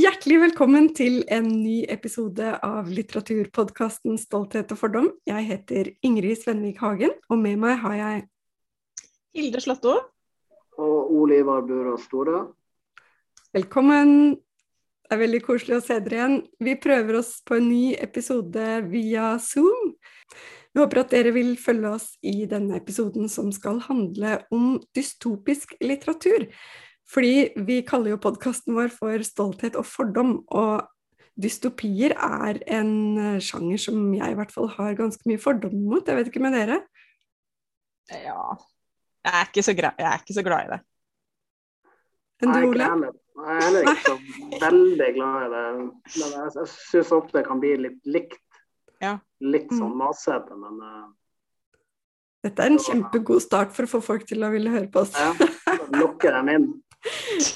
Hjertelig velkommen til en ny episode av litteraturpodkasten 'Stolthet og fordom'. Jeg heter Ingrid Svenvik Hagen, og med meg har jeg Hilde Slåtto. Og Ole Ivar Burås Store. Velkommen. Det er veldig koselig å se dere igjen. Vi prøver oss på en ny episode via Zoom. Vi håper at dere vil følge oss i denne episoden som skal handle om dystopisk litteratur. Fordi vi kaller jo podkasten vår for 'Stolthet og fordom', og dystopier er en sjanger som jeg i hvert fall har ganske mye fordom mot. Jeg vet ikke med dere? Ja Jeg er ikke så, jeg er ikke så glad i det. Enn du, Ole? Jeg er heller ikke så veldig glad i det. Men jeg, jeg syns ofte det kan bli litt likt. Ja. Litt sånn masete, men uh, Dette er en kjempegod start for å få folk til å ville høre på oss. ja, lukker dem inn.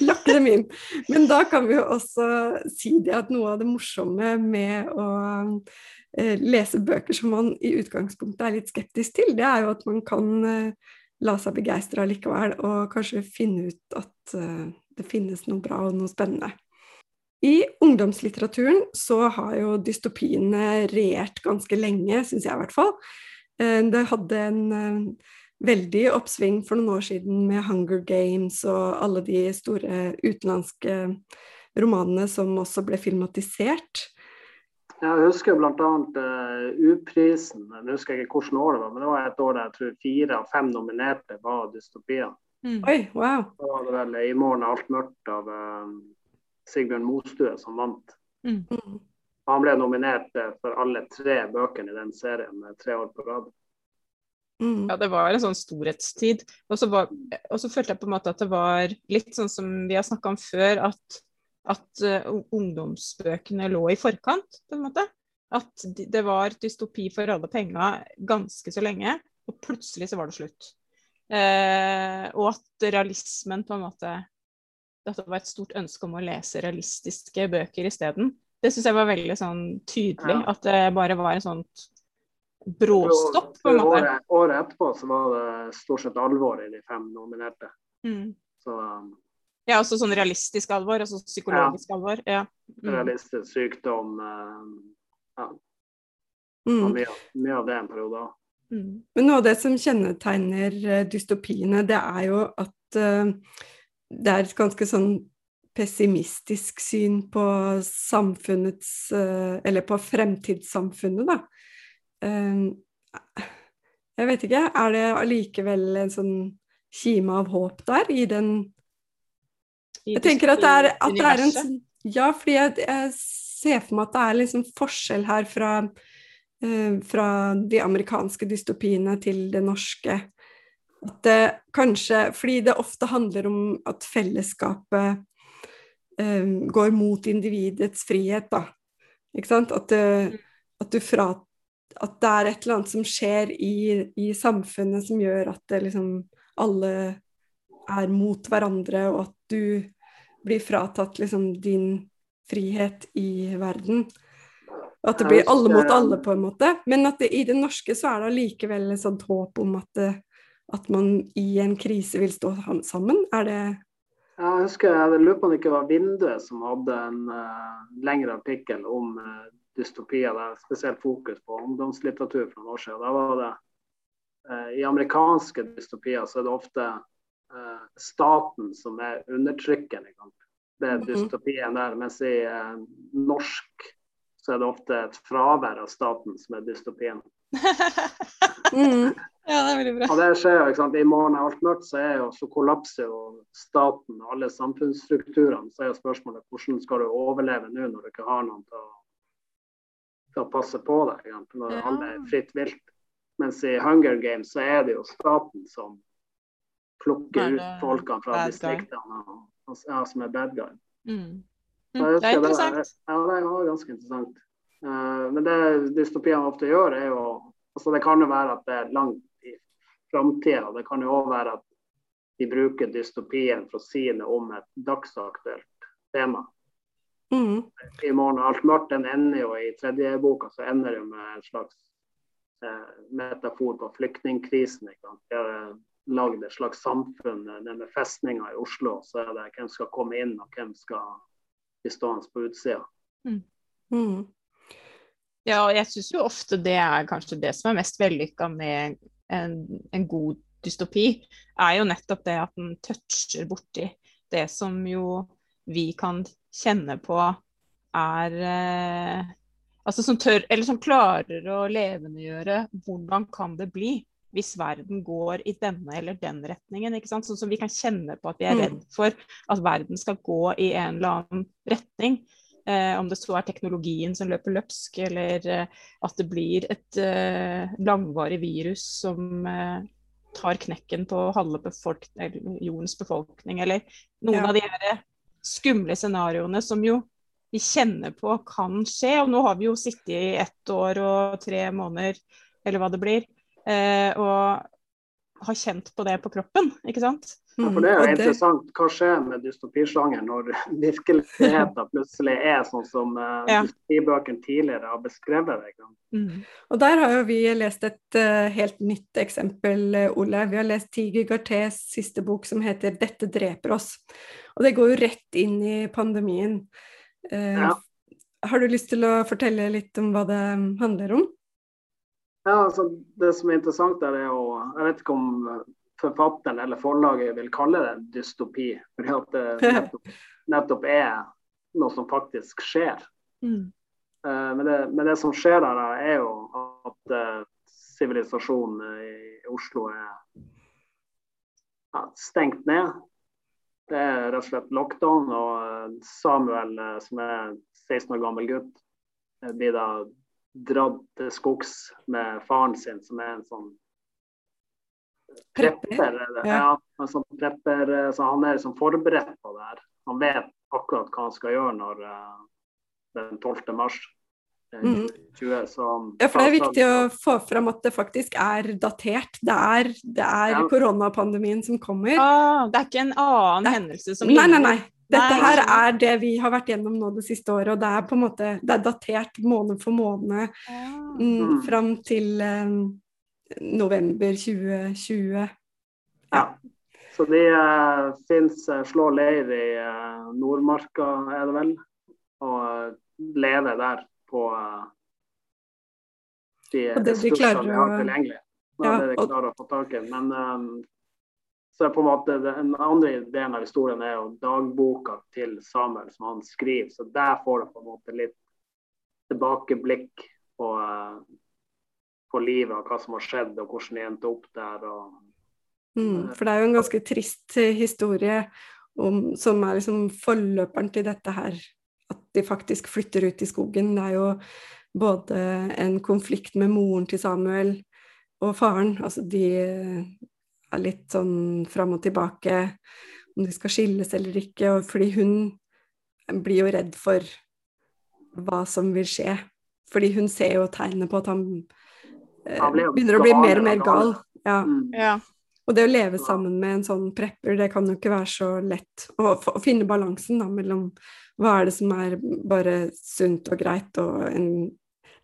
Lokke dem inn. Men da kan vi jo også si det at noe av det morsomme med å eh, lese bøker som man i utgangspunktet er litt skeptisk til, det er jo at man kan eh, la seg begeistre likevel, og kanskje finne ut at eh, det finnes noe bra og noe spennende. I ungdomslitteraturen så har jo dystopiene regjert ganske lenge, syns jeg i hvert fall. Det hadde en veldig oppsving for noen år siden med Hunger Games og alle de store utenlandske romanene som også ble filmatisert. Jeg husker bl.a. Uh, U-prisen. Jeg husker ikke hvilket år det var, men det var et år der jeg tror fire av fem nominerte var dystopier. Mm. Oi, wow. Da var det vel 'I morgen er alt mørkt' av uh, Sigbjørn Mostue som vant. Mm. Mm. Han ble nominert uh, for alle tre bøkene i den serien med tre år på rad. Mm. Ja, det var en sånn storhetstid. Og så, var, og så følte jeg på en måte at det var litt sånn som vi har snakka om før, at, at uh, ungdomsbøkene lå i forkant, på en måte. At det var dystopi for alle penga ganske så lenge, og plutselig så var det slutt. Uh, og at realismen på en måte At det var et stort ønske om å lese realistiske bøker isteden. Det syns jeg var veldig sånn tydelig. Ja. At det bare var en sånt bråstopp, på en måte. Året, året etterpå så var det stort sett alvor i de fem nominerte. Mm. Så um, Ja, også sånn realistisk alvor, altså psykologisk alvor. Ja. Mm. realistisk sykdom uh, ja, Mm. mye, mye av det en periode. Mm. Men noe av det som kjennetegner eh, dystopiene, det er jo at uh, det er et ganske sånn pessimistisk syn på samfunnets uh, Eller på fremtidssamfunnet, da. Eh, jeg vet ikke, er det allikevel en sånn kime av håp der i den Jeg tenker at det er, at det er en sånn Ja, fordi jeg, jeg ser for meg at det er liksom forskjell her fra, eh, fra de amerikanske dystopiene til det norske. At det kanskje Fordi det ofte handler om at fellesskapet um, går mot individets frihet, da. Ikke sant? At, at du fra at det er et eller annet som skjer i, i samfunnet som gjør at det liksom alle er mot hverandre, og at du blir fratatt liksom din frihet i verden. At det blir alle mot alle, på en måte. Men at det, i det norske så er det allikevel et sånt håp om at, det, at man i en krise vil stå sammen. Er det Jeg husker jeg lurer på om det ikke var Vinduet som hadde en uh, lengre artikkel om uh, dystopier, der spesielt fokus på ungdomslitteratur for noen år siden. Var det eh, I amerikanske dystopier så er det ofte eh, staten som er undertrykkende. Det er Mhm. dystopien der. Mens i eh, norsk så er det ofte et fravær av staten som er dystopien. mm, ja, det er veldig bra. Og det skjer jo, ikke sant? I morgen er alt mørkt, så, er jo, så kollapser jo staten og alle samfunnsstrukturene. Så er jo spørsmålet hvordan skal du overleve nå når du ikke har noen til å, til å passe på deg, når alle er fritt vilt. Mens i Hunger Games så er det jo staten som plukker Er ut folkene fra distriktene og, og, ja, som er bad guy. Mm. Mm, det er interessant. interessant. Ja, det var ganske interessant. Uh, men det dystopiene ofte gjør, er jo altså Det kan jo være at det er langt i framtida. Det kan jo òg være at de bruker dystopien for å si noe om et dagsaktuelt tema. Mm, I morgen alt mørkt. Den ender jo i tredje boka, så ender det med en slags eh, metafor på flyktningkrisen. Vi? Har eh, lagd et slags samfunn det med festninger i Oslo. Så er det hvem skal komme inn, og hvem skal bli stående på utsida. Mm. mm. Ja, og jeg syns jo ofte det er kanskje det som er mest vellykka med en, en, god dystopi, er jo nettopp det at den toucher borti det som jo vi kan kjenne på er eh, Altså som tør, eller som klarer å levendegjøre hvordan kan det bli hvis verden går i denne eller den retningen. ikke sant? Sånn som vi kan kjenne på at vi er mm. redd for at verden skal gå i en eller annen retning. Eh, om det så er teknologien som løper løpsk, eller eh, at det blir et eh, langvarig virus som eh, tar knekken på halve befolk jordens befolkning, eller noen ja. av de her skumle scenarioene som jo vi kjenner på kan skje. Og nå har vi jo sittet i ett år og tre måneder, eller hva det blir, eh, og har kjent på det på kroppen, ikke sant? Ja, for Det er jo interessant. Hva skjer med dystopisjangeren når virkeligheten plutselig er sånn som uh, ja. dystopibøkene tidligere har beskrevet det? Mm. Og Der har jo vi lest et uh, helt nytt eksempel, Ole. Vi har lest Tiger Gartés siste bok som heter 'Dette dreper oss'. Og Det går jo rett inn i pandemien. Uh, ja. Har du lyst til å fortelle litt om hva det handler om? Ja, altså Det som er interessant, der er jo Jeg vet ikke om forfatteren eller forlaget vil kalle det dystopi. Fordi at det nettopp, nettopp er noe som faktisk skjer. Mm. Uh, men, det, men, det, som skjer der, er jo at eh, sivilisasjonen uh, i Oslo er uh, stengt ned. Det er rett og slett lockdown. Og Samuel, som er 16 år gammel gutt, blir da dratt til skogs med faren sin, som er en sånn prepper. Ja. ja sånn prepper, så han er liksom forberedt på det her. Han vet akkurat hva han skal gjøre når uh, den 12. mars. Eh, mm. 20, så, ja, for Det er viktig å få fram at det faktisk er datert. Det er, det er ja. koronapandemien som kommer. Ah, det er ikke en annen det, hendelse som Nei, nei, nei. Dette her er det vi har vært gjennom nå det siste året, og det er på en måte det er datert måned for måned ah. mm, mm. fram til um, november 2020. Ja. Så de uh, fins uh, slår leir i uh, Nordmarka, er det vel, og uh, lever der på de ressursene de har tilgjengelig. Det er det de klarer å få tak i. Men um, så på en måte den andre delen av historien er jo dagboka til Samuel som han skriver. Så der får du på en måte litt tilbakeblikk på på livet og hva som har skjedd, og hvordan de endte opp der. Og, mm, for det er jo en ganske trist historie om, som er liksom forløperen til dette her. At de faktisk flytter ut i skogen. Det er jo både en konflikt med moren til Samuel og faren. Altså de er litt sånn fram og tilbake om de skal skilles eller ikke. Fordi hun blir jo redd for hva som vil skje. Fordi hun ser jo tegnene på at han begynner å bli mer og mer gal. Ja. Mm. ja. Og det å leve sammen med en sånn prepper, det kan jo ikke være så lett. Å, å finne balansen da, mellom hva er det som er bare sunt og greit, og en,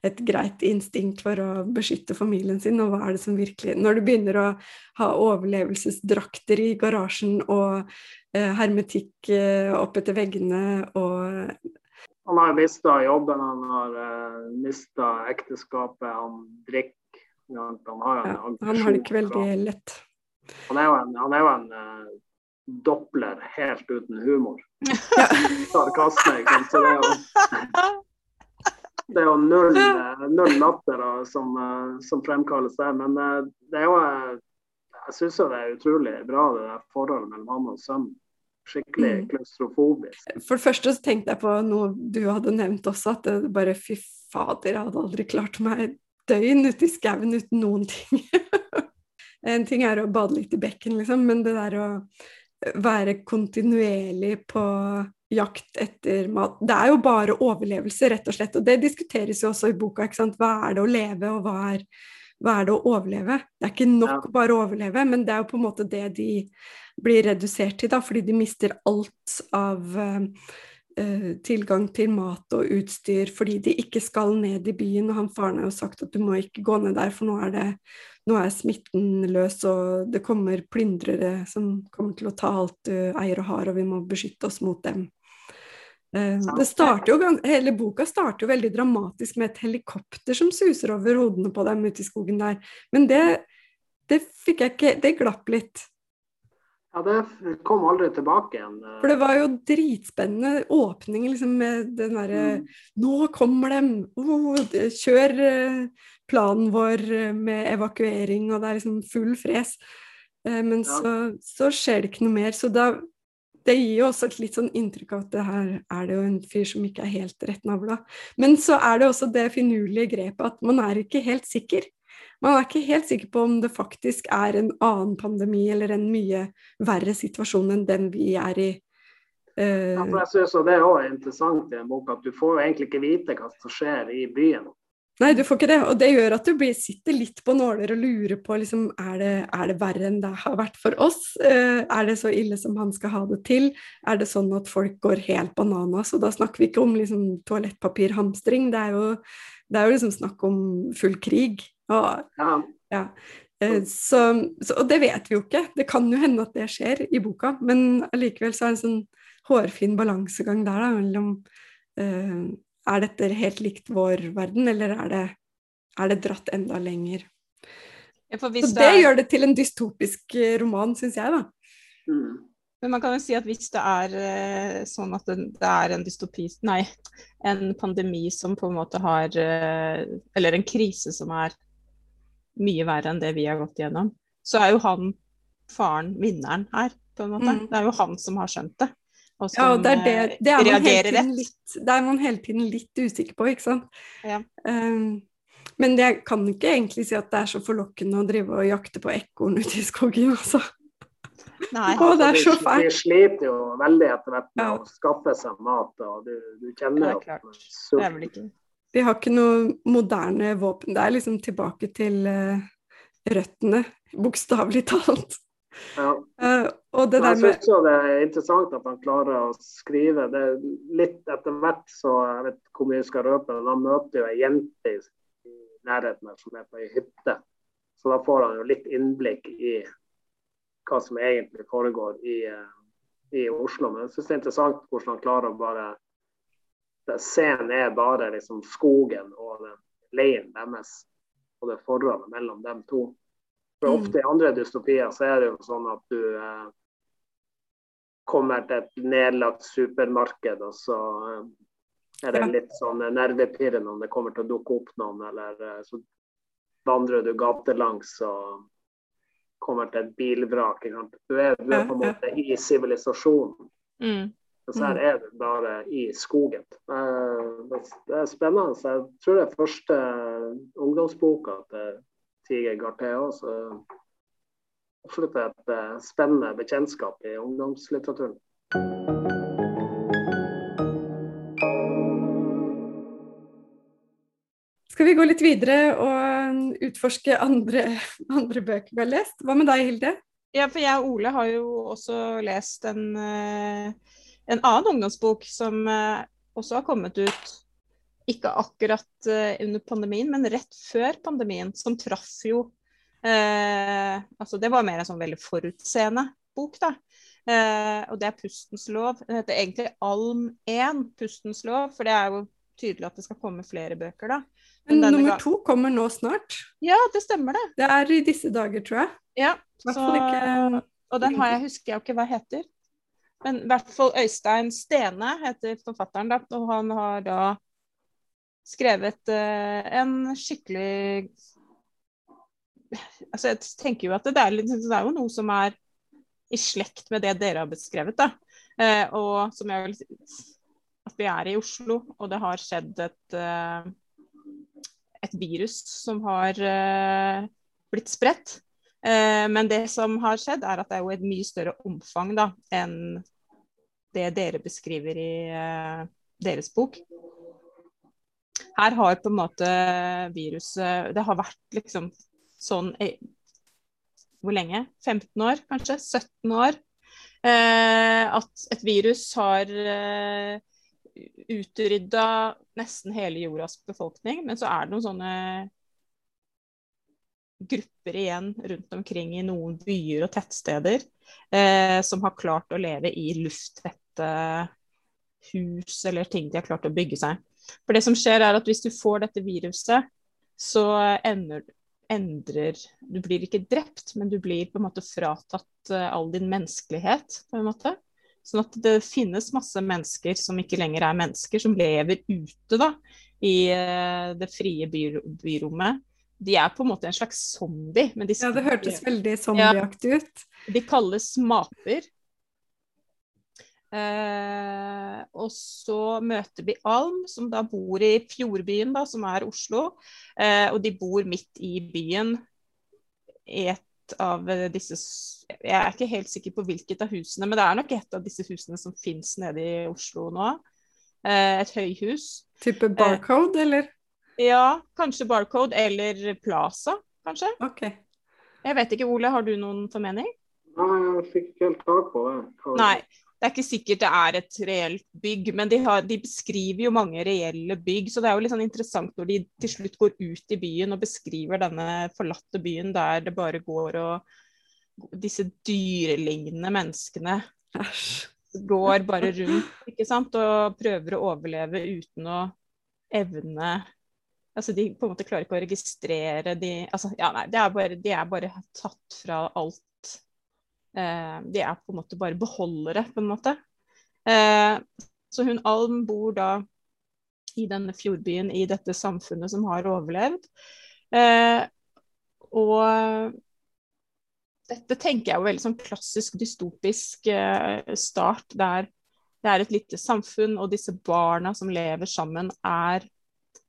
et greit instinkt for å beskytte familien sin, og hva er det som virkelig Når du begynner å ha overlevelsesdrakter i garasjen og eh, hermetikk eh, opp etter veggene og Han har mista jobben, han har eh, mista ekteskapet, han drikker han har, ja, han har det ikke veldig lett. Han er jo en, han er jo en uh, doppler helt uten humor. Ja. Sarkasme, ikke sant. Så det er jo, det er jo null, eh, null latter som, uh, som, fremkalles der. Men det er jo Jeg syns jo det er utrolig bra, det der forholdet mellom han og sønnen. Skikkelig mm. klaustrofobisk. For det første så tenkte jeg på noe du hadde nevnt også, at det bare fy fader, jeg hadde aldri klart meg døgn ute i skauen uten noen ting. en ting er å bade litt i bekken, liksom, men det der å være kontinuerlig på jakt etter mat Det er jo bare overlevelse, rett og slett. Og det diskuteres jo også i boka. ikke sant? Hva er det å leve, og hva er, hva er det å overleve? Det er ikke nok ja. bare å overleve, men det er jo på en måte det de blir redusert til, da, fordi de mister alt av Eh, tilgang til mat og utstyr fordi de ikke skal ned i byen. Og han faren har jo sagt at du må ikke gå ned der, for nå er, det, nå er smitten løs, og det kommer plyndrere som kommer til å ta alt du eier og har, og vi må beskytte oss mot dem. Eh, jo, hele boka starter jo veldig dramatisk med et helikopter som suser over hodene på dem ute i skogen der. Men det, det fikk jeg ikke Det glapp litt. Ja, det kom aldri tilbake igjen. eh. For det var jo dritspennende åpning liksom, med den derre Mm. Nå kommer dem! Oh, kjør eh, planen vår eh, med evakuering, og det er liksom full fres. Men Ja. så, så skjer det ikke noe mer. Så da det gir jo også et litt sånn inntrykk av at det her er det jo en fyr som ikke er helt rett navla. Men så er det også det finurlige grepet at man er ikke helt sikker. Man er ikke helt sikker på om det faktisk er en annen pandemi eller en mye verre situasjon enn den vi er i. Uh... Ja, jeg synes Det er også interessant i en bok at du får egentlig ikke vite hva som skjer i byen. nei, du får ikke det. Og det gjør at du blir, sitter litt på nåler og lurer på liksom, er, det, er det verre enn det har vært for oss. Uh, er det så ille som han skal ha det til? Er det sånn at folk går helt bananas? Og da snakker vi ikke om liksom, toalettpapirhamstring, det er jo, det er jo liksom snakk om full krig. Og Ja, Ja. Eh, Så, så, og det vet vi jo ikke. Det kan jo hende at det skjer i boka, men allikevel så er det en sånn hårfin balansegang der da, mellom uh, Er dette helt likt vår verden, eller er det, er det dratt enda lenger? Ja, for Så det det er, gjør det til en dystopisk eh, roman, syns jeg, da. mm. men man kan jo si at hvis det er sånn at det, det er en dystopi Nei, en pandemi som på en måte har Eller en krise som er mye verre enn det vi har gått gjennom, så er jo han faren vinneren her, på en måte. Mm. Det er jo han som har skjønt det. Og som Ja, og det er, det, eh, det er, reagerer rett. litt, det er man hele tiden litt usikker på, ikke sant. Ja. Um, men jeg kan ikke egentlig si at det er så forlokkende å drive og jakte på ekorn ute i skogen, altså. Nei. Å, det er så fælt. De sliter jo veldig etter hvert med Ja. å skaffe seg mat. og Du, du Det kjenner er jo klart. De har ikke noe moderne våpen. Det er liksom tilbake til uh, røttene, bokstavelig talt. Ja. Uh, og det der med jeg syns jo det er interessant at han klarer å skrive. Det er litt etter hvert, så jeg vet ikke hvor mye jeg skal røpe, men han møter jo ei jente i nærheten her som er på ei hytte. Så da får han jo litt innblikk i hva som egentlig foregår i, eh, i Oslo. Men jeg syns det er interessant hvordan han klarer å bare Scenen er bare liksom skogen og den leiren deres, og det forholdet mellom dem to. For Mm. ofte i andre dystopier så er det jo sånn at du eh, kommer til et nedlagt supermarked, og så eh, er det litt sånn nervepirrende om det kommer til å dukke opp noen, eller eh, så vandrer du gatelangs og kommer til et bilvrak. Du er, du er på en måte i sivilisasjonen. mm. Mens her er du bare i skogen. Eh, det- er spennende. Så jeg tror det er første ungdomsboka til Tiger Garthea. Så absolutt et eh, spennende bekjentskap i ungdomslitteraturen. Skal vi gå litt videre og utforske andre, andre bøker vi har lest? Hva med deg, Hilde? Ja, for jeg og Ole har jo også lest en, eh, en annen ungdomsbok som eh, også har kommet ut ikke akkurat eh, under pandemien, men rett før pandemien, som traff jo eh, Altså, det var mer en sånn veldig forutseende bok, da. Eh, og det er 'Pustens lov'. Den heter egentlig 'Alm 1', 'Pustens lov', for det er jo tydelig at det skal komme flere bøker, da. Men denne nummer to kommer nå snart. Ja, det stemmer det. Det er i disse dager, tror jeg. Ja, så, og den har jeg, husker jeg ikke hva heter. Men i hvert fall Øystein Stene heter forfatteren, da. Og han har da skrevet eh, en skikkelig Altså, jeg tenker jo at det er, litt, det er jo noe som er i slekt med det dere har beskrevet, da. Eh, og som jeg vil At vi er i Oslo, og det har skjedd et eh, et virus som har eh, blitt spredt. Eh, men det som har skjedd, er at det er jo et mye større omfang da, enn det dere beskriver i eh, deres bok. Her har på en måte viruset Det har vært liksom sånn Hvor lenge? 15 år, kanskje? 17 år? Eh, at et virus har utrydda nesten hele jordas befolkning, men så er det noen sånne grupper igjen rundt omkring i noen byer og tettsteder eh, som har klart å leve i lufttette hus eller ting de har klart å bygge seg. For det som skjer er at hvis du får dette viruset, så ender, endrer Du blir ikke drept, men du blir på en måte fratatt uh, all din menneskelighet, på en måte. Sånn at det finnes masse mennesker som ikke lenger er mennesker, som lever ute da, i uh, det frie by, byrommet. De er på en måte en slags zombie. De, ja, det hørtes veldig zombieaktig ut. De kalles maper. Eh, og så møter vi Alm, som da bor i Fjordbyen, da, som er Oslo. Eh, og de bor midt i byen. I et av disse Jeg er ikke helt sikker på hvilket av husene, men det er nok et av disse husene som fins nede i Oslo nå. Eh, et høyhus. Type Barcode, eller? Ja, kanskje Barcode eller Plaza, kanskje. Ok. Jeg vet ikke, Ole, har du noen formening? Nei, jeg fikk ikke helt tak på det. Nei, det er ikke sikkert det er et reelt bygg, men de, har, de, beskriver jo mange reelle bygg. Så det er jo litt sånn interessant når de til slutt går ut i byen og beskriver denne forlatte byen der det bare går og Disse dyrelignende menneskene Æsj. går bare rundt ikke sant? og prøver å overleve uten å evne Altså, de på en måte klarer ikke å registrere de altså, ja, nei, er, bare, de er bare tatt fra alt Eh, de er på en måte bare beholdere, på en måte. Eh, så hun Alm bor da i denne fjordbyen, i dette samfunnet som har overlevd. Eh, og dette tenker jeg er veldig sånn klassisk dystopisk start, der det er et lite samfunn, og disse barna som lever sammen, er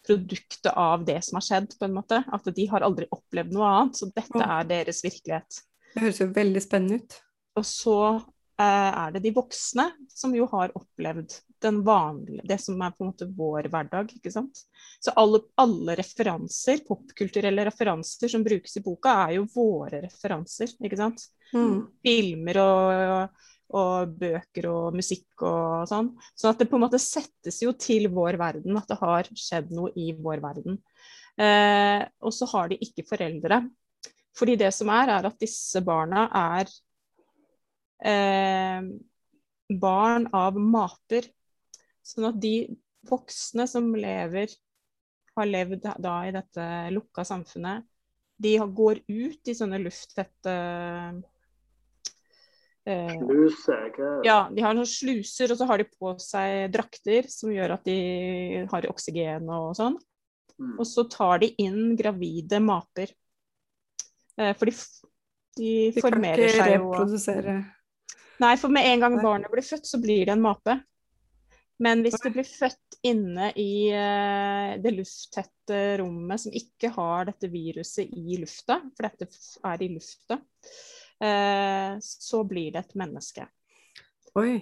produktet av det som har skjedd, på en måte. At de har aldri opplevd noe annet. Så dette er deres virkelighet. Det høres jo veldig spennende ut. Og så eh, er det de voksne som jo har opplevd den vanlige, det som er på en måte vår hverdag. ikke sant? Så alle, alle referanser, popkulturelle referanser som brukes i boka, er jo våre referanser. ikke sant? Mm. Filmer og, og, bøker og musikk og sånn. Sånn at det på en måte settes jo til vår verden, at det har skjedd noe i vår verden. Eh, og så har de ikke foreldre. Fordi det som er, er at disse barna er eh, barn av maper. Sånn at de voksne som lever, har levd da i dette lukka samfunnet, de går ut i sånne lufttette eh, Sluser, Ja, de har noen sluser, og så har de på seg drakter som gjør at de har oksygen og sånn. Mm. Og så tar de inn gravide maper. Eh, for de, de, de formerer seg jo De kan ikke reprodusere Nei, for med en gang barnet blir født, så blir det en mape. Men hvis det blir født inne i uh, det lufttette rommet som ikke har dette viruset i lufta, for dette er i lufta, så blir det et menneske. Oi.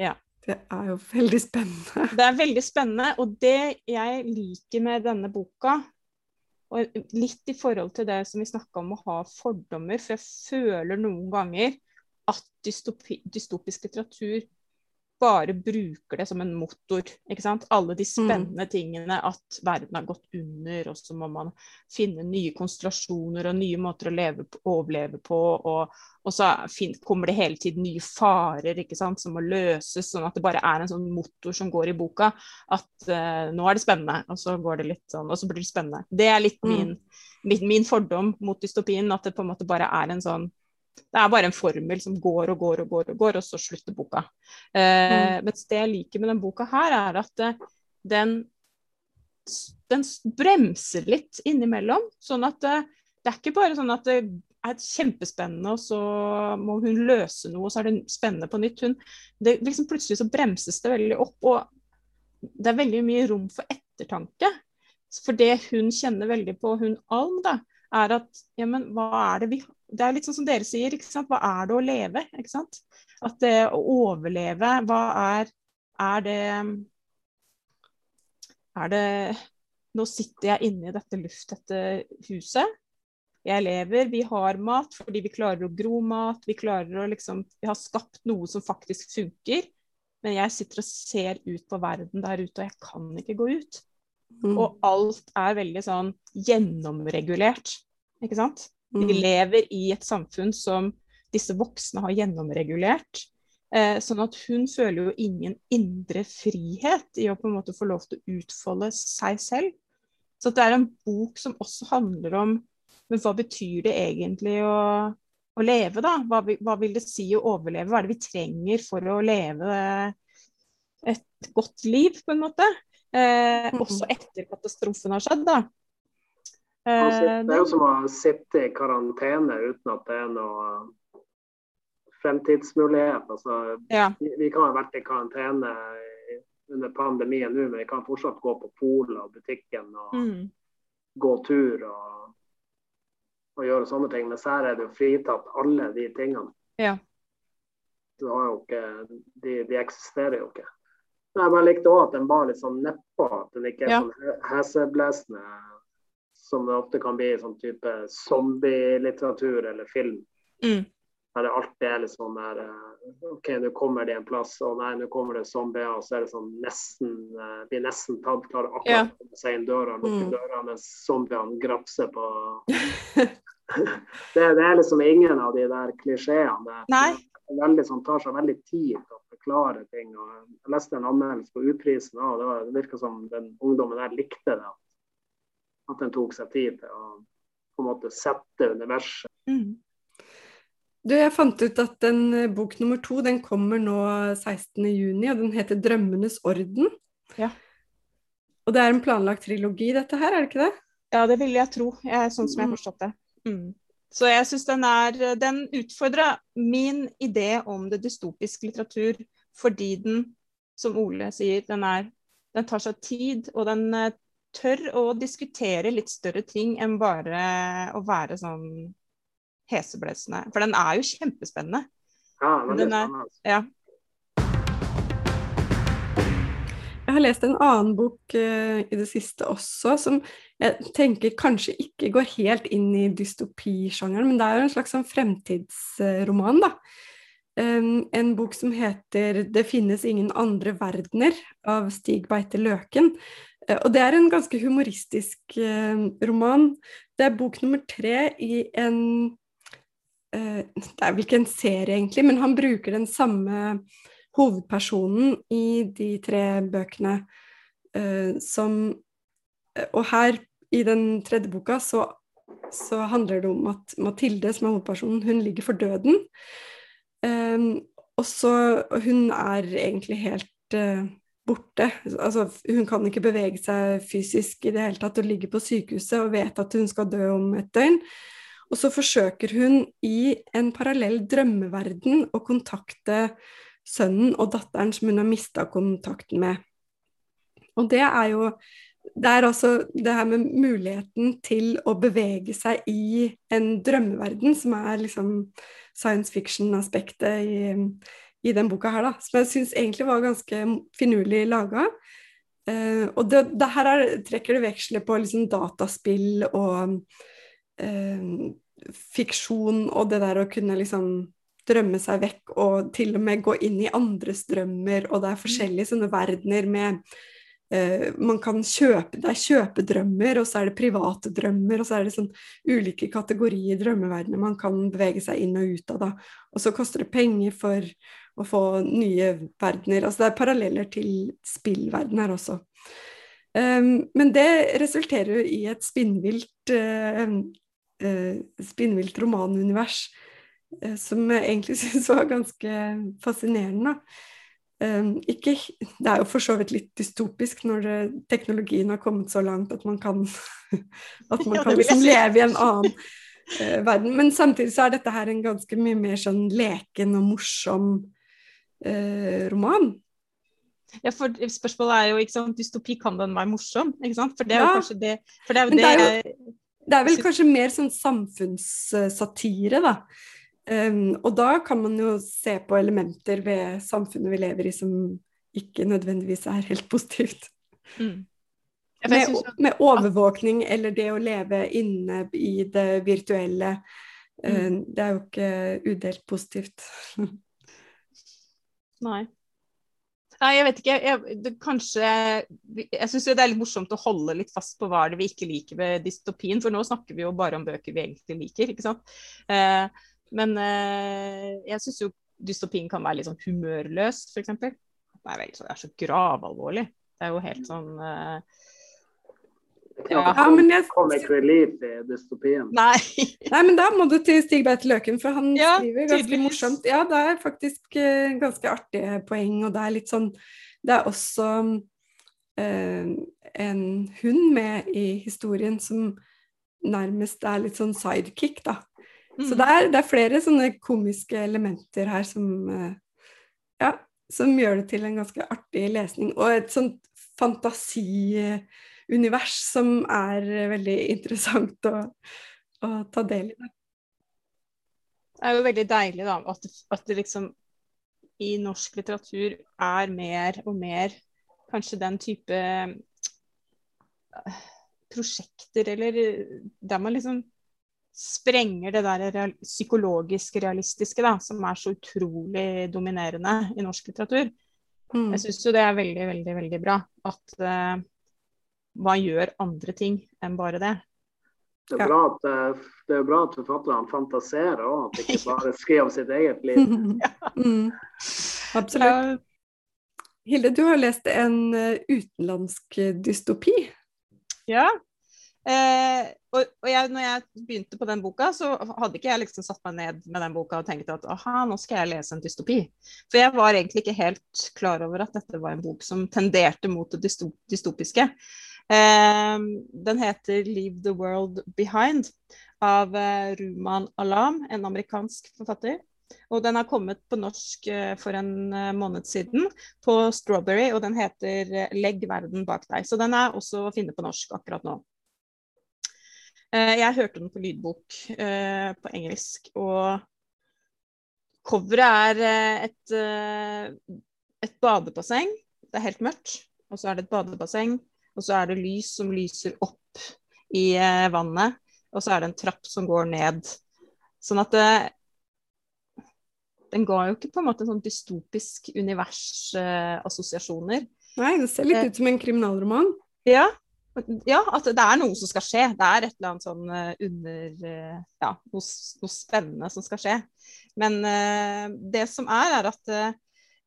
Ja. Det er jo veldig spennende. Det er veldig spennende. Og det jeg liker med denne boka, og litt i forhold til det som vi snakka om å ha fordommer, for jeg føler noen ganger at dystopi, dystopisk litteratur bare bruker det som en motor. ikke sant? Alle de mm. spennende mm. tingene at verden har gått under, og så må man finne nye konstellasjoner og nye måter å leve, overleve på. Og, og så kommer det hele tiden nye farer ikke sant, som må løses, sånn at det bare er en sånn motor som går i boka. At uh, nå er det spennende, og så går det litt sånn, og så blir det spennende. Det er litt mm. min, min, min fordom mot dystopien, at det på en måte bare er en sånn det er bare en formel som går og går og går, og går, og så slutter boka. Eh, mm. Mens det jeg liker med denne boka her, er at eh, den, den bremser litt innimellom. Sånn at det, eh, det er ikke bare sånn at det er kjempespennende, og så må hun løse noe, og så er det spennende på nytt. Hun, det, liksom plutselig så bremses det veldig opp, og det er veldig mye rom for ettertanke. For det hun kjenner veldig på, hun Alm, da, er at jamen, hva er det vi Det er litt sånn som dere sier, ikke sant. Hva er det å leve? Ikke sant? At det å overleve, hva er Er det Er det Nå sitter jeg inne i dette lufttette huset. Jeg lever, vi har mat fordi vi klarer å gro mat. Vi klarer å liksom Vi har skapt noe som faktisk funker. Men jeg sitter og ser ut på verden der ute, og jeg kan ikke gå ut. Mm. Og alt er veldig sånn gjennomregulert, ikke sant. Mm. Vi lever i et samfunn som disse voksne har gjennomregulert. Eh, sånn at hun føler jo ingen indre frihet i å på en måte få lov til å utfolde seg selv. Så det er en bok som også handler om men hva betyr det egentlig å, å leve, da? Hva, hva, vil det si å overleve? Hva er det vi trenger for å leve et godt liv, på en måte? Eh, mm. også etter katastrofen har skjedd, da. Eh, det er jo som å sitte i karantene uten at det er noe fremtidsmulighet. Altså, ja. vi, vi, kan ha vært i karantene under pandemien nå, men vi kan fortsatt gå på polet og butikken og mm. gå tur. og og, gjøre sånne ting. Mens her er det jo fritatt alle de tingene. Ja. Du har jo ikke, de, de eksisterer jo ikke. Jeg bare likte òg at den var litt sånn nedpå. At den ikke er ja. sånn heseblesende som det ofte kan bli i sånn type zombielitteratur eller film. Mm. Der det alltid er litt sånn der eh, OK, nå kommer de en plass, og nei, nå kommer det zombier, og så er det sånn nesten uh, Blir nesten tatt, klarer akkurat ja. å komme seg inn døra, lukke mm. døra, mens zombiene grapser på det, det, er liksom ingen av de der klisjeene. Det sånn, tar seg veldig tid å forklare ting. og Jeg leste en anmeldelse på Uprisen, og det, var, det virka som den ungdommen der likte det. At den tok seg tid til å på en måte sette universet. Mm. Du, jeg fant ut at den eh, bok nummer to den kommer nå 16.6, og den heter 'Drømmenes orden'. Ja. Og det er en planlagt trilogi, dette her, er det ikke det? Ja, det vil jeg tro. Jeg, sånn som jeg har forstått det. Mm. Så jeg syns den er Den utfordra min idé om det dystopisk litteratur fordi den, som Ole sier, den er Den tar seg tid, og den eh, tør å diskutere litt større ting enn bare å være sånn heseblesende. For den er jo kjempespennende. Ja, den er, ja. Jeg har lest en annen bok uh, i det siste også, som jeg tenker kanskje ikke går helt inn i dystopisjangeren, men det er jo en slags sånn fremtidsroman, da. Um, en bok som heter 'Det finnes ingen andre verdener' av Stig Beite Løken. Uh, og det er en ganske humoristisk uh, roman. Det er bok nummer tre i en Det er vel ikke en serie, egentlig, men han bruker den samme hovedpersonen i de tre bøkene som Og her, i den tredje boka, så, så, handler det om at Mathilde, som er hovedpersonen, hun ligger for døden. Og så Hun er egentlig helt borte. Altså, hun kan ikke bevege seg fysisk i det hele tatt og ligger på sykehuset og vet at hun skal dø om et døgn. Og så forsøker hun i en parallell drømmeverden å kontakte sønnen og datteren som hun har mista kontakten med. Og det er jo det er altså det her med muligheten til å bevege seg i en drømmeverden, som er liksom science fiction-aspektet i, i den boka her, da. Som jeg syns egentlig var ganske finurlig laga. Uh, eh, og det, det her er, trekker det veksler på liksom dataspill og uh, fiksjon og det der å kunne liksom drømme seg vekk og til og med gå inn i andres drømmer, og det er forskjellige sånne verdener med uh, Man kan kjøpe Det er kjøpedrømmer, og så er det private drømmer, og så er det sånn ulike kategorier drømmeverdener man kan bevege seg inn og ut av, da. Og så koster det penger for å få nye verdener. Altså det er paralleller til spillverden her også. Um, men det resulterer jo i et spinnvilt uh, uh, spinnvilt romanunivers uh, som jeg egentlig syns var ganske fascinerende. Um, ikke, det er jo for så vidt litt dystopisk når det, teknologien har kommet så langt at man kan, at man ja, kan liksom leve i en annen verden. Men samtidig så er dette her en ganske mye mer sånn leken og morsom roman. Ja, for Spørsmålet er jo ikke sant, dystopi, kan den være morsom? ikke sant? For det er jo kanskje det, for det, er jo det, det, er jo, det er vel kanskje mer sånn samfunnssatire, da. Um, og da kan man jo se på elementer ved samfunnet vi lever i som ikke nødvendigvis er helt positivt. Mm. Med, med, overvåkning eller det å leve inne i det virtuelle. Mm. Uh, det er jo ikke udelt positivt. Nei. Nei, jeg vet ikke. Jeg, det, kanskje Jeg syns det er litt morsomt å holde litt fast på hva det vi ikke liker ved dystopien, for nå snakker vi jo bare om bøker vi egentlig liker, ikke sant. Eh, men eh, jeg syns jo dystopien kan være litt sånn humørløst, f.eks. Det, er det er så gravalvorlig. Det er jo helt sånn uh, ja, ja, men jeg... ikke relief i dystopien. Nei. Nei, men da må du til Stig Beite Løken, for han ja, skriver ganske tydeligvis. morsomt. Ja, det er faktisk uh, ganske artige poeng, og det er litt sånn Det er også uh, en hund med i historien som nærmest er litt sånn sidekick, da. Mm. Så det er, det er, flere sånne komiske elementer her som uh, Ja, som gjør det til en ganske artig lesning. Og et sånt fantasiunivers som er veldig interessant å, å ta del i. Det er jo veldig deilig da, at, at det liksom i norsk litteratur er mer og mer kanskje den type uh, prosjekter eller der man liksom sprenger det der real psykologisk realistiske da, som er så utrolig dominerende i norsk litteratur. Mm. Jeg syns jo det er veldig, veldig, veldig bra at uh, man gjør andre ting enn bare det. Det er, bra at, eh, det er bra at forfatterne fantaserer òg, at de ikke bare skriver om sitt eget liv. ja. mm. Absolutt. Hilde, du har lest en uh, utenlandsk dystopi. Ja, Eh, og, og jeg, når jeg begynte på den boka, så hadde ikke jeg liksom satt meg ned med den boka og tenkt at aha, nå skal jeg lese en dystopi. For jeg var egentlig ikke helt klar over at dette var en bok som tenderte mot det dystopiske. Eh, den heter 'Leave the World Behind' av eh, Ruman Alam, en amerikansk forfatter. Og den har kommet på norsk eh, for en eh, måned siden på Strawberry, og den heter 'Legg verden bak deg'. Så den er også å finne på norsk akkurat nå. Jeg hørte den på lydbok på engelsk, og coveret er et, et badebasseng. Det er helt mørkt, og så er det et badebasseng, og så er det lys som lyser opp i vannet, og så er det en trapp som går ned. Sånn at det, den ga jo ikke på en måte en sånn dystopisk univers-assosiasjoner. Nei, det ser litt ut som en kriminalroman. Ja, ja, at det er noe som skal skje. Det er et eller annet sånn uh, under uh, Ja, noe, noe, spennende som skal skje. Men uh, det som er, er at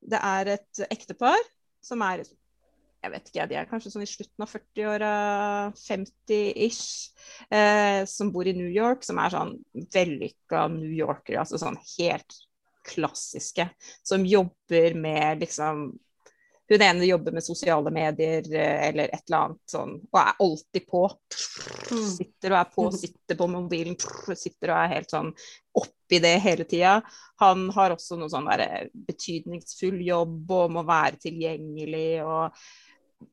det er et ektepar som er jeg vet ikke, de er kanskje sånn i slutten av 40-åra, 50-ish, som bor i New York, som er sånn vellykka New Yorkere, altså sånn helt klassiske, som jobber med liksom hun ene jobber med sosiale medier eh, eller et eller annet sånn, og er alltid på. Mm. Sitter og er på, mm. sitter på mobilen, sitter og er helt sånn oppi det hele tida. Han har også noe sånn der eh, betydningsfull jobb og må være tilgjengelig og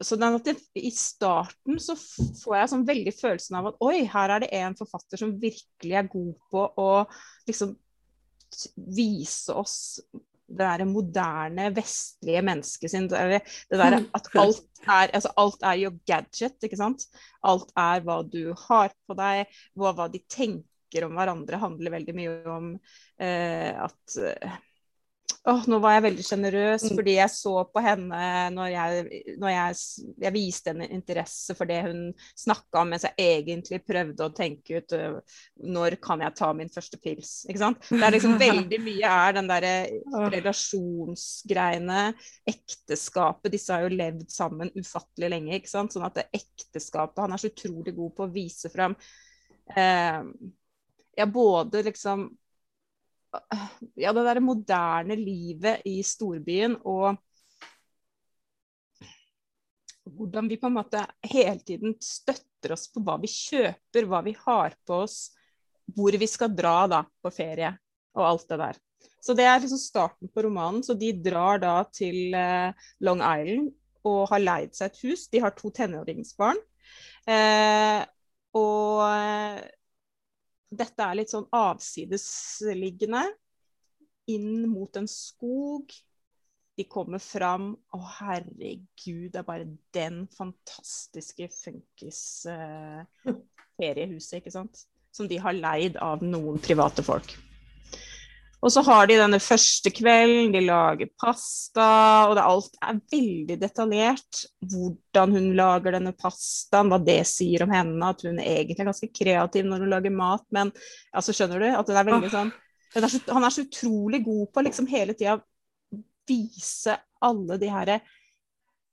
så den at det, I starten så får jeg sånn veldig følelsen av at oi, her er det en forfatter som virkelig er god på å liksom vise oss det derre moderne, vestlige mennesket sin. Det, det der at alt er, altså alt er jo gadget, ikke sant. Alt er hva du har på deg, hva, hva de tenker om hverandre, handler veldig mye om eh, at Åh, nå var jeg veldig sjenerøs mm. fordi jeg så på henne når jeg, når jeg, jeg viste henne interesse for det hun snakka om, mens jeg egentlig prøvde å tenke ut uh, når kan jeg ta min første pils. Ikke sant? Det er liksom veldig mye er den derre relasjonsgreiene, ekteskapet. Disse har jo levd sammen ufattelig lenge, ikke sant. Sånn at det ekteskapet Han er så utrolig god på å vise fram uh, ja, både liksom ja, det derre moderne livet i storbyen og hvordan vi på en måte hele tiden støtter oss på hva vi kjøper, hva vi har på oss, hvor vi skal dra da på ferie og alt det der. Så det er liksom starten på romanen. Så de drar da til eh, Long Island og har leid seg et hus. De har to tenåringsbarn. Eh, og dette er litt sånn avsidesliggende. Inn mot en skog. De kommer fram. Å, herregud, det er bare den fantastiske funkis-feriehuset, uh, ikke sant. Som de har leid av noen private folk. Og så har de denne første kvelden, de lager pasta, og det, alt er veldig detaljert. Hvordan hun lager denne pastaen, hva det sier om henne, at hun egentlig er ganske kreativ når hun lager mat. Men altså, skjønner du? At det er veldig sånn er så, han er så utrolig god på liksom hele tida vise alle de her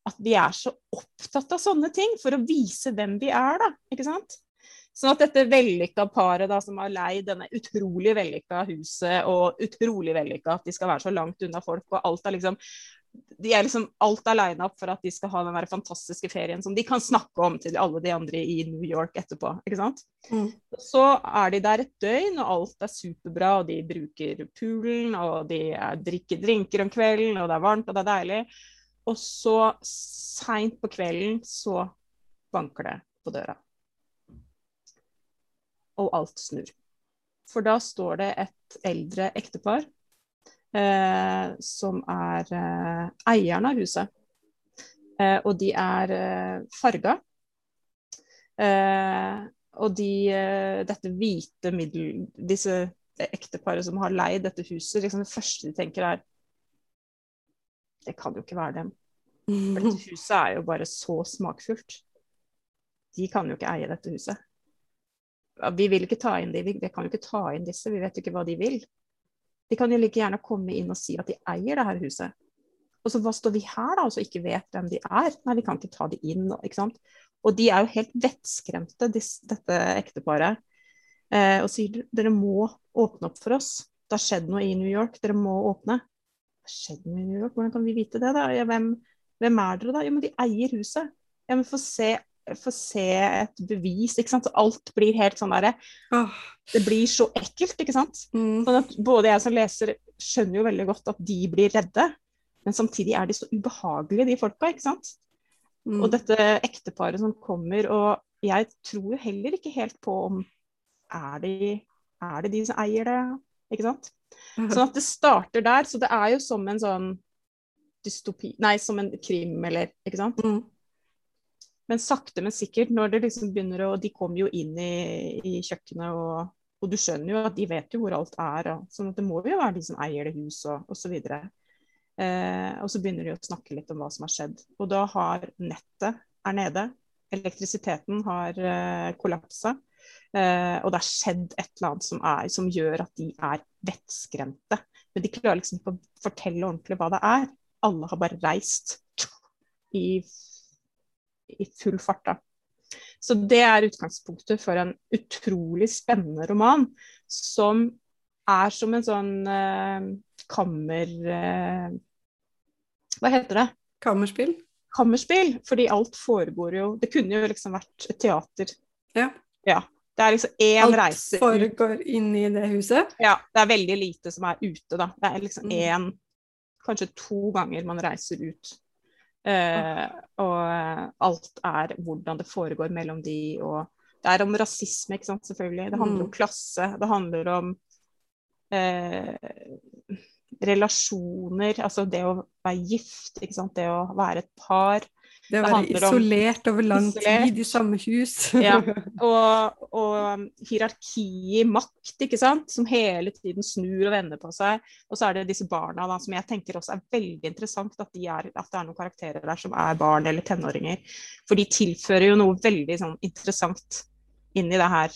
At vi er så opptatt av sånne ting for å vise hvem vi er, da. Ikke sant? Sånn at dette vellykka paret da, som har leid denne utrolig vellykka huset, og utrolig vellykka at de skal være så langt unna folk, og alt er liksom de er liksom alt er lina opp for at de skal ha den fantastiske ferien som de kan snakke om til alle de andre i New York etterpå. ikke sant? Mm. Så er de der et døgn, og alt er superbra, og de bruker poolen, og de drikker drinker om kvelden, og det er varmt, og det er deilig. Og så seint på kvelden så banker det på døra. Og alt snur. For da står det et eldre ektepar eh, som er eh, eierne av huset. Eh, og de er eh, farga. Eh, og de, eh, dette hvite middel... Disse ekteparet som har leid dette huset, liksom det første de tenker er Det kan jo ikke være dem. For dette huset er jo bare så smakfullt. De kan jo ikke eie dette huset. Vi vil ikke ta inn de, vi kan jo ikke ta inn disse, vi vet jo ikke hva de vil. De kan jo like gjerne komme inn og si at de eier det her huset. Og så hva står vi her da, og så ikke vet hvem de er? Nei, vi kan ikke ta de inn. ikke sant? Og de er jo helt vettskremte, dette ekteparet. Eh, og sier dere må åpne opp for oss. Det har skjedd noe i New York, dere må åpne. Det har skjedd noe i New York, hvordan kan vi vite det? da? Ja, hvem, hvem, er dere da? Ja, men de eier huset. Ja, men få se få se et bevis. ikke sant? Så alt blir helt sånn derre oh. Det blir så ekkelt, ikke sant. Mm. Sånn at både jeg som leser skjønner jo veldig godt at de blir redde, men samtidig er de så ubehagelige, de folka, ikke sant. Mm. Og dette ekteparet som kommer, og jeg tror jo heller ikke helt på om er de, er det de som eier det, ikke sant. Sånn at det starter der. Så det er jo som en sånn dystopi Nei, som en krim, eller ikke sant. Mm. Men sakte, men sikkert, når det liksom begynner å De kommer jo inn i, i kjøkkenet, og, og, du skjønner jo at de vet jo hvor alt er. Og, sånn at det må jo være de som eier det huset, og osv. Eh, og så begynner de å snakke litt om hva som har skjedd. Og da har nettet er nede. Elektrisiteten har eh, kollapsa. Eh, og det har skjedd et eller annet som, er, som gjør at de er vettskremte. Men de klarer liksom ikke å fortelle ordentlig hva det er. Alle har bare reist i i full fart. da. Så det er utgangspunktet for en utrolig spennende roman, som er som en sånn eh, kammer... Eh, hva heter det? Kammerspill? Kammerspill, fordi alt foregår jo Det kunne jo liksom vært et teater. Ja. ja. Det er liksom én reise Alt foregår inn i det huset? Ja. Det er veldig lite som er ute, da. Det er liksom én, mm. kanskje to ganger man reiser ut. Eh, og eh, alt er hvordan det foregår mellom de og Det er om rasisme, ikke sant, selvfølgelig. Det handler mm. om klasse. Det handler om eh, relasjoner, altså det å være gift, ikke sant. Det å være et par. Det å være isolert over lang isolert. tid i samme hus. ja, og, og um, hierarki makt, ikke sant, som hele tiden snur og vender på seg. Og så er det disse barna da, som jeg tenker også er veldig interessant, at, de er, at det er noen karakterer der som er barn eller tenåringer. For de tilfører jo noe veldig sånn, interessant inn i det her.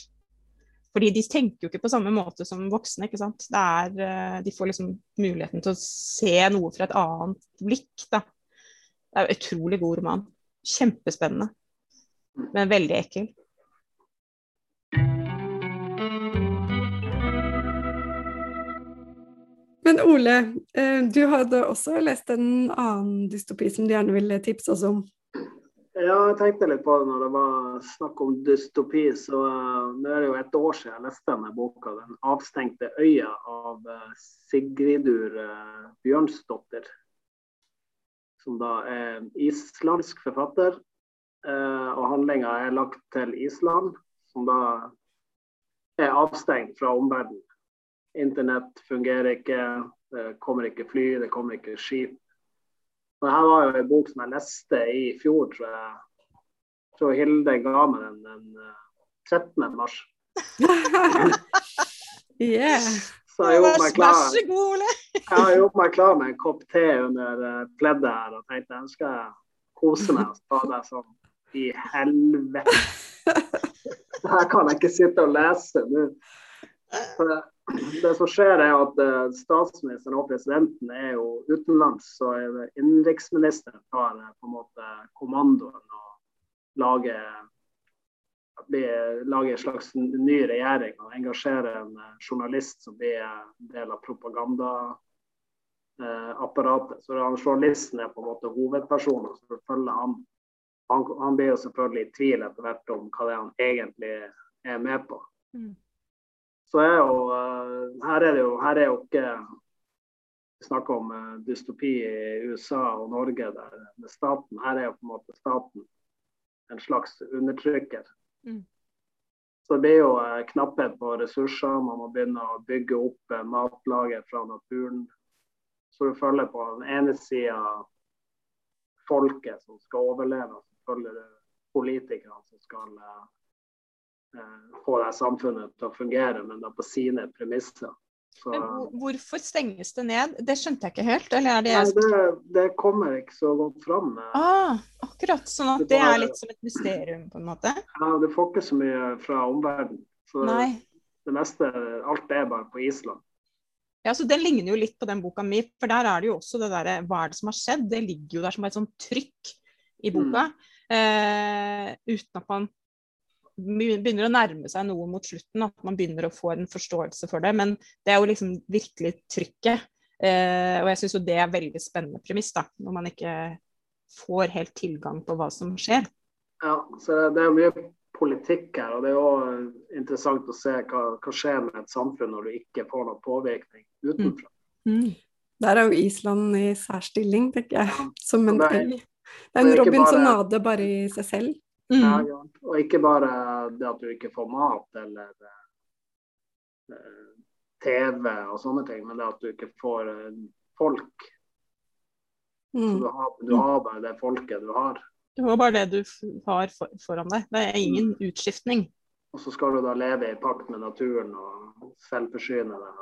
Fordi de tenker jo ikke på samme måte som voksne. ikke sant? Er, uh, de får liksom muligheten til å se noe fra et annet blikk. da. Det er en utrolig god roman. Kjempespennende, men veldig ekkel. Men Ole, eh, du hadde også lest en annen dystopi som du gjerne ville tipse oss om? Ja, jeg tenkte litt på det når det var snakk om dystopi. Så uh, nå er det jo et år siden jeg leste denne boka, 'Den avstengte øya' av uh, Sigridur Bjørnsdotter som da er islandsk forfatter. Eh, og handlinga er lagt til Island, som da er avstengt fra omverdenen. Internett fungerer ikke, det kommer ikke fly, det kommer ikke skip. Dette var jo en bok som jeg leste i fjor, tror jeg. Jeg tror Hilde ga meg den den 13. Eh, mars. yeah. Så jeg gjorde meg klar. Vær så god, Ole. jeg har gjort meg klar med en kopp te under uh, pleddet her og tenkte jeg skal kose meg og ta det sånn i helvete. Her kan jeg ikke sitte og lese nå. Det som skjer, er at eh, statsministeren og presidenten er jo utenlands. Så innenriksministeren tar eh, på en måte kommandoen og lager, lager en slags ny regjering og engasjerer en eh, journalist som blir en del av propagandaapparatet. Så journalisten er på en måte hovedpersonen som følger han. han. Han blir jo selvfølgelig i tvil etter hvert om hva det er han egentlig er med på. Mm så er jo eh, her er det jo, her er jo ikke Vi snakker om uh, dystopi i USA og Norge der med staten. Her er jo på en måte staten en slags undertrykker. Mm. Så det blir jo uh, knapphet på ressurser. Man må begynne å bygge opp uh, matlager fra naturen. Så du følger på den ene sida folket som skal overleve, så følger du politikerne som skal uh, Eh, få det samfunnet til å fungere, men da på sine premisser. Så, men hvorfor stenges det ned? Det skjønte jeg ikke helt. Eller er det, nei, det, det kommer ikke så godt fram. Ah, akkurat, sånn at det, bare, er litt som et mysterium, på en måte? Ja, du får ikke så mye fra omverdenen. Så nei. det meste, alt er bare på Island. Ja, så Den ligner jo litt på den boka mi, for der er det jo også det derre Hva er det som har skjedd? Det ligger jo der som et sånt trykk i boka. Mm. Eh, uten at man begynner å nærme seg noe mot slutten, at man begynner å få en forståelse for det. Men det er jo liksom virkelig trykket. Eh, og jeg syns jo det er veldig spennende premiss, da, når man ikke får helt tilgang på hva som skjer. Ja, så det er mye politikk her, og det er jo interessant å se hva, hva skjer med et samfunn når du ikke får noen påvirkning utenfra. Mm. Mm. Der er jo Island i særstilling, tenker jeg. Som en øy. Det er en Robinsonade bare i seg selv. Mm. Ja, og ikke bare det at du ikke får mat eller eh, TV og sånne ting, men det at du ikke får eh, folk. Mm. Du har, du har, bare det folket du har. Du har bare det du har for, foran deg. Det er ingen mm. utskiftning. Og så skal du da leve i pakt med naturen og selvforsyne deg.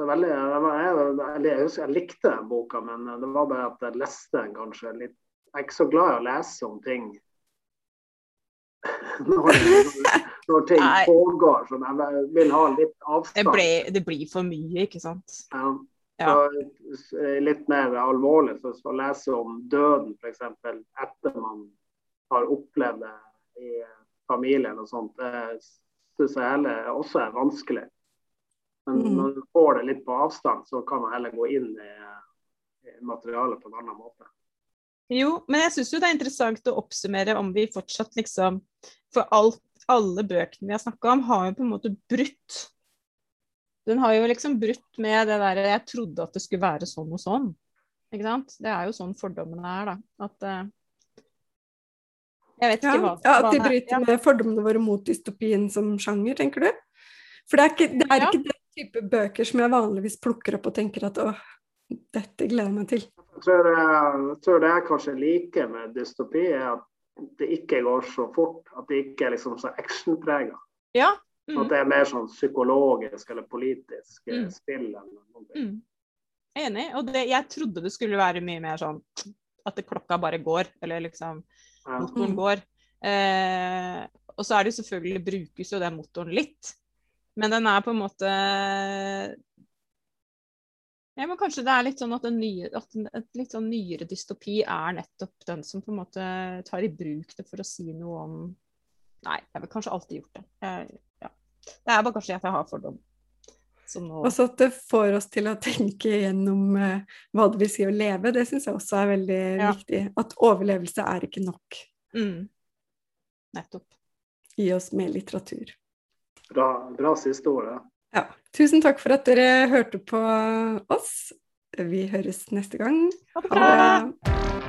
Veldig, jeg, jeg, jeg, jeg, likte boka, men det var bare at jeg leste den kanskje litt Jeg er ikke så glad i å lese om ting når, når ting Nei. pågår. Så jeg vil ha litt avstand. Det, ble, det blir for mye, ikke sant. Ja. Ja. Så, litt mer alvorlig, så å lese om døden f.eks. etter man har opplevd det i familien og sånt, det syns jeg heller også er vanskelig. Men mm. når du får det litt på avstand, så kan man heller gå inn i, i materialet på en annen måte. Jo, men jeg syns jo det er interessant å oppsummere om vi fortsatt liksom For alt, alle bøkene vi har snakka om, har jo på en måte brutt. Den har jo liksom brutt med det derre Jeg trodde at det skulle være sånn og sånn. Ikke sant? Det er jo sånn fordommene er, da. At uh, Jeg vet ikke ja, hva Ja, At de bryter ja. med fordommene våre mot dystopien som sjanger, tenker du? For det er ikke, det er ja. ikke den type bøker som jeg vanligvis plukker opp og tenker at å, dette gleder jeg meg til. Tror, jeg tror det jeg kanskje liker med dystopi, er at det ikke går så fort. At det ikke er liksom så actionprega. Ja. Mm. At det er mer sånn psykologisk eller politisk mm. spill. eller noe. Mm. Enig. Og det, jeg trodde det skulle være mye mer sånn at det klokka bare går, eller liksom motoren går. Eh, og så er det selvfølgelig brukes jo den motoren litt. Men den er på en måte ja, men Kanskje det er litt sånn at, en nye, at en, et litt sånn nyere dystopi er nettopp den som på en måte tar i bruk det for å si noe om Nei, jeg har kanskje alltid gjort det. Jeg, ja. Det er bare kanskje at jeg har fordom. Nå... Også at det får oss til å tenke gjennom uh, hva det vil si å leve. Det syns jeg også er veldig ja. viktig. At overlevelse er ikke nok. Mm. Nettopp. Gi oss mer litteratur. Bra, bra siste ord. Ja. Ja. Tusen takk for at dere hørte på oss. Vi høres neste gang. Ha det bra.